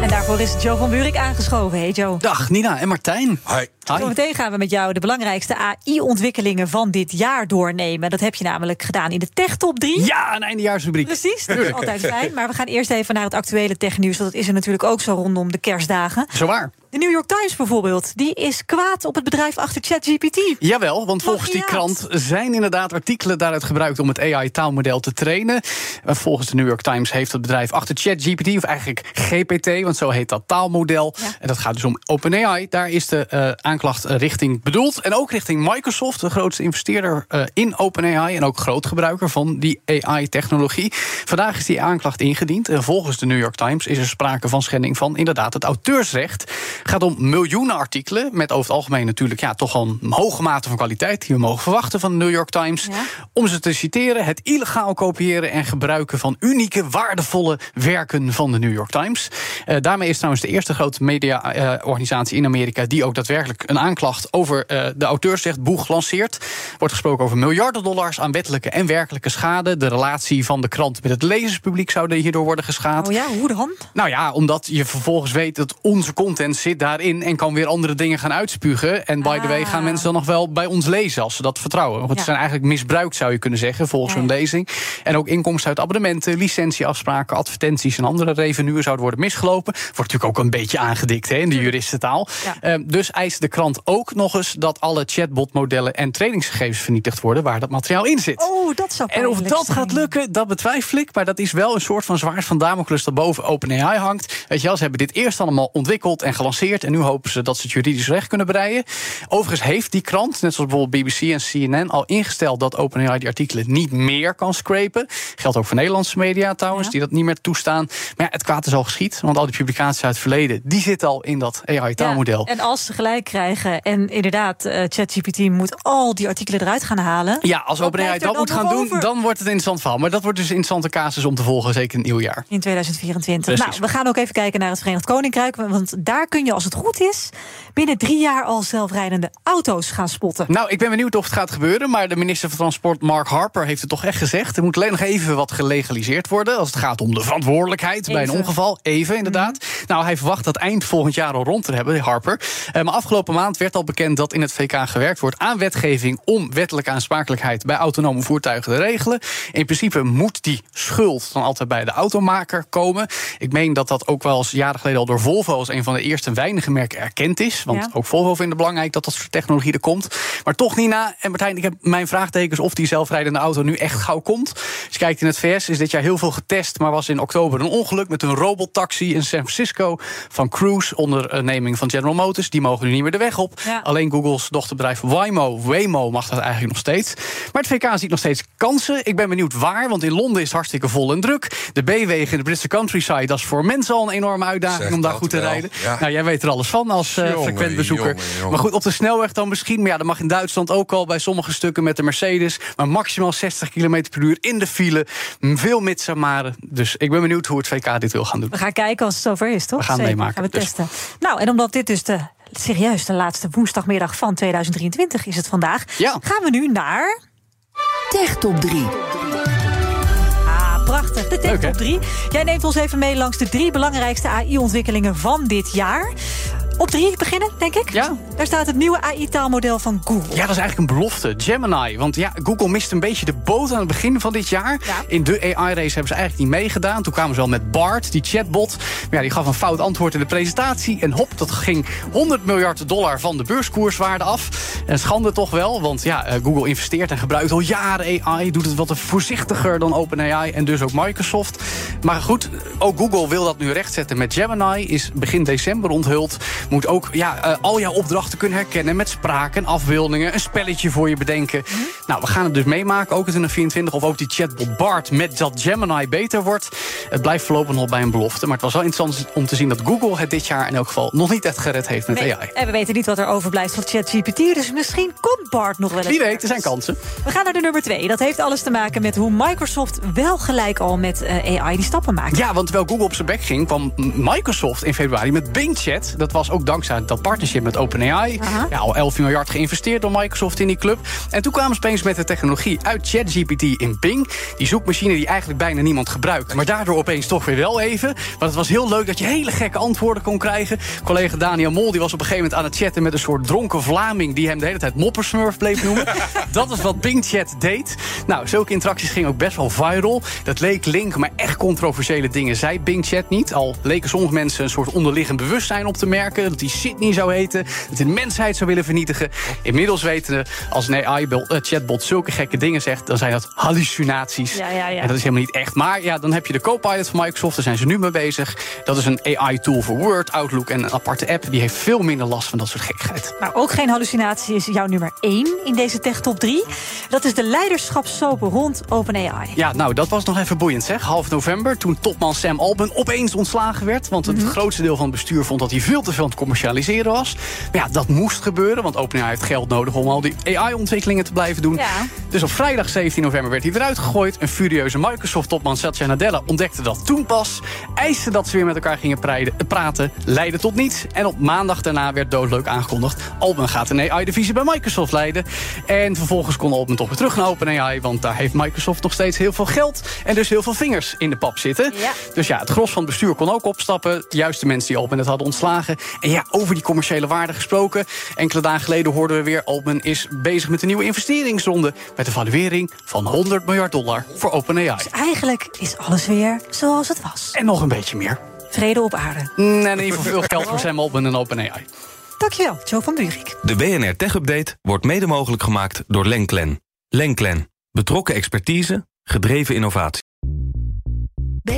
En daarvoor is Joe van Buurik aangeschoven. Hey Joe. Dag Nina en Martijn. Hi. Zometeen gaan we met jou de belangrijkste AI-ontwikkelingen van dit jaar doornemen. Dat heb je namelijk gedaan in de Tech Top 3. Ja, een eindejaarsrubriek. Precies, dat is altijd fijn. Maar we gaan eerst even naar het actuele technieuws. Want dat is er natuurlijk ook zo rondom de kerstdagen. Zo waar. De New York Times bijvoorbeeld, die is kwaad op het bedrijf achter ChatGPT. Jawel, want volgens die krant zijn inderdaad artikelen daaruit gebruikt om het AI-taalmodel te trainen. Volgens de New York Times heeft het bedrijf achter ChatGPT, of eigenlijk GPT, want zo heet dat taalmodel. En dat gaat dus om OpenAI. Daar is de uh, aanklacht richting bedoeld. En ook richting Microsoft, de grootste investeerder uh, in OpenAI en ook groot gebruiker van die AI-technologie. Vandaag is die aanklacht ingediend. En volgens de New York Times is er sprake van schending van inderdaad het auteursrecht. Het gaat om miljoenen artikelen, met over het algemeen natuurlijk ja, toch al een hoge mate van kwaliteit die we mogen verwachten van de New York Times. Ja. Om ze te citeren: het illegaal kopiëren en gebruiken van unieke, waardevolle werken van de New York Times. Uh, daarmee is trouwens de eerste grote mediaorganisatie in Amerika die ook daadwerkelijk een aanklacht over uh, de auteursrechtboeg lanceert. Wordt gesproken over miljarden dollars aan wettelijke en werkelijke schade. De relatie van de krant met het lezerspubliek zou hierdoor worden geschaad. Oh ja, hoe dan? Nou ja, omdat je vervolgens weet dat onze content zit daarin en kan weer andere dingen gaan uitspugen. En by the way gaan mensen dan nog wel bij ons lezen als ze dat vertrouwen. Want het zijn eigenlijk misbruikt, zou je kunnen zeggen, volgens hun lezing. En ook inkomsten uit abonnementen, licentieafspraken, advertenties en andere revenuen zouden worden misgelopen. Wordt natuurlijk ook een beetje aangedikt hè, in de juristentaal. Ja. Uh, dus eist de krant ook nog eens dat alle chatbotmodellen en trainingsgegevens vernietigd worden waar dat materiaal in zit. Oh, dat zou En of dat zijn. gaat lukken, dat betwijfel ik. Maar dat is wel een soort van zwaard van Damocles dat boven OpenAI hangt. Weet je wel, ze hebben dit eerst allemaal ontwikkeld en gelanceerd. En nu hopen ze dat ze het juridisch recht kunnen breien. Overigens heeft die krant, net zoals bijvoorbeeld BBC en CNN, al ingesteld dat OpenAI die artikelen niet meer kan scrapen. Geldt ook voor Nederlandse media trouwens, ja. die dat niet meer toestaan. Maar ja, het kwaad is al geschied, want al die publicaties uit het verleden, die zitten al in dat AI-taalmodel. Ja, en als ze gelijk krijgen en inderdaad, uh, ChatGPT moet al die artikelen eruit gaan halen. Ja, als OpenAI dat moet gaan doen, dan wordt het een interessant verhaal. Maar dat wordt dus een interessante casus om te volgen, zeker in het nieuwe jaar. In 2024. Precies. Nou, we gaan ook even kijken naar het Verenigd Koninkrijk. Want daar kun je, als het goed is, binnen drie jaar al zelfrijdende auto's gaan spotten. Nou, ik ben benieuwd of het gaat gebeuren. Maar de minister van Transport, Mark Harper, heeft het toch echt gezegd. Er moet alleen nog even wat gelegaliseerd worden. Als het gaat om de verantwoordelijkheid even. bij een ongeval. Even, inderdaad. Nou, hij verwacht dat eind volgend jaar al rond te hebben, Harper. Uh, maar afgelopen maand werd al bekend dat in het VK gewerkt wordt aan wetgeving om wettelijke aansprakelijkheid bij autonome voertuigen te regelen. In principe moet die schuld dan altijd bij de automaker komen. Ik meen dat dat ook wel eens jaren geleden al door Volvo als een van de eerste weinige merken erkend is. Want ja. ook Volvo vindt het belangrijk dat dat soort technologie er komt. Maar toch, Nina en Martijn, ik heb mijn vraagtekens of die zelfrijdende auto nu echt gauw komt. Als je kijkt in het VS is dit jaar heel veel getest, maar was in oktober een ongeluk met een robottaxi in San Francisco van Cruise onder neming van General Motors. Die mogen nu niet meer de weg op. Ja. Alleen Googles dochterbedrijf Waymo, Waymo mag dat eigenlijk nog steeds. Maar het VK ziet nog steeds kansen. Ik ben benieuwd waar, want in Londen is het hartstikke vol en druk. De B-wegen in de Britse countryside, dat is voor mensen al een enorme uitdaging zeg om daar goed te wel. rijden. Ja. Nou, jij weet er alles van als uh, jongen, frequent bezoeker. Jongen, jongen. Maar goed, op de snelweg dan misschien. Maar ja, dat mag in Duitsland ook al bij sommige stukken met de Mercedes. Maar maximaal 60 km per uur in de file. Veel mits en maren. Dus ik ben benieuwd hoe het VK dit wil gaan doen. We gaan kijken als het zover is, toch? We gaan Zeker. meemaken. Gaan we Dus- testen. Nou, en omdat dit dus de serieus de laatste woensdagmiddag van 2023 is het vandaag, Ja. gaan we nu naar Tech Top 3. Ah, prachtig. De Tech? Top 3. Jij neemt ons even mee langs de drie belangrijkste AI-ontwikkelingen van dit jaar. Op drie beginnen, denk ik. Ja. Daar staat het nieuwe AI-taalmodel van Google. Ja, dat is eigenlijk een belofte. Gemini. Want ja, Google mist een beetje de boot aan het begin van dit jaar. Ja. In de AI-race hebben ze eigenlijk niet meegedaan. Toen kwamen ze al met Bart, die chatbot. Maar ja, die gaf een fout antwoord in de presentatie. En hop, dat ging 100 miljard dollar van de beurskoerswaarde af. En schande toch wel, want ja, eh, Google investeert en gebruikt al jaren AI. Doet het wat voorzichtiger dan OpenAI en dus ook Microsoft. Maar goed, ook Google wil dat nu rechtzetten met Gemini. Is begin december onthuld. Moet ook ja, al jouw opdrachten kunnen herkennen met spraak en afbeeldingen. Een spelletje voor je bedenken. Mhm. Nou, we gaan het dus meemaken, ook in 2024. Of ook die chatbot Bart met dat Gemini beter wordt. Het blijft voorlopig nog bij een belofte. Maar het was wel interessant om te zien dat Google het dit jaar in elk geval nog niet echt gered heeft met AI. En we weten niet wat er overblijft van ChatGPT. Dus misschien komt Bart nog wel eens. Wie weet, er zijn kansen. We gaan naar de nummer twee. Dat heeft alles te maken met hoe Microsoft wel gelijk al met eh, AI die stappen maakt. Ja, want terwijl Google op zijn bek ging, kwam Microsoft in februari met Bing Chat. Dat was ook dankzij dat partnership met OpenAI. Ja, al 11 miljard geïnvesteerd door Microsoft in die club. En toen kwamen ze opeens met de technologie uit ChatGPT in Bing. Die zoekmachine die eigenlijk bijna niemand gebruikt. Maar daardoor opeens toch weer wel even. Want het was heel leuk dat je hele gekke antwoorden kon krijgen. Collega Daniel Mol die was op een gegeven moment aan het chatten met een soort dronken Vlaming. die hem de hele tijd moppersmurf bleef noemen. dat is wat Bing Chat deed. Nou, zulke interacties gingen ook best wel viral. Dat leek link, maar echt controversiële dingen zei Bing Chat niet. Al leken sommige mensen een soort onderliggend bewustzijn op te merken. Dat hij Sydney zou heten. Dat hij de mensheid zou willen vernietigen. Inmiddels weten we, als een AI-chatbot zulke gekke dingen zegt, dan zijn dat hallucinaties. Ja, ja, ja. En dat is helemaal niet echt. Maar ja, dan heb je de Copilot van Microsoft. Daar zijn ze nu mee bezig. Dat is een AI-tool voor Word, Outlook en een aparte app. Die heeft veel minder last van dat soort gekheid. Maar ook geen hallucinatie is jouw nummer 1 in deze tech top 3. Dat is de leiderschapssoap rond OpenAI. Ja, nou, dat was nog even boeiend zeg. Half november, toen topman Sam Altman opeens ontslagen werd. Want het mhm. grootste deel van het bestuur vond dat hij veel te veel het commercialiseren was. Maar ja, dat moest gebeuren, want OpenAI heeft geld nodig om al die AI-ontwikkelingen te blijven doen. Ja. Dus op vrijdag 17 november werd hij eruit gegooid. Een furieuze Microsoft-topman Satya Nadella ontdekte dat toen pas. Eiste dat ze weer met elkaar gingen praten, leidde tot niets. En op maandag daarna werd doodleuk aangekondigd... Altman gaat een AI-divisie bij Microsoft leiden. En vervolgens kon Altman toch weer terug naar OpenAI... want daar heeft Microsoft nog steeds heel veel geld... en dus heel veel vingers in de pap zitten. Ja. Dus ja, het gros van het bestuur kon ook opstappen. Juist de mensen die Altman het hadden ontslagen. En ja, over die commerciële waarde gesproken. Enkele dagen geleden hoorden we weer... Altman is bezig met een nieuwe investeringsronde... met een valuering van 100 miljard dollar voor OpenAI. Dus eigenlijk is alles weer zoals het was. En nog een beetje meer. Vrede op aarde. En in ieder geval veel geld voor Sam Altman en OpenAI. Dankjewel, Joe van Buurik. De BNR Tech Update wordt mede mogelijk gemaakt door Lenklen. Lenklen. Betrokken expertise, gedreven innovatie.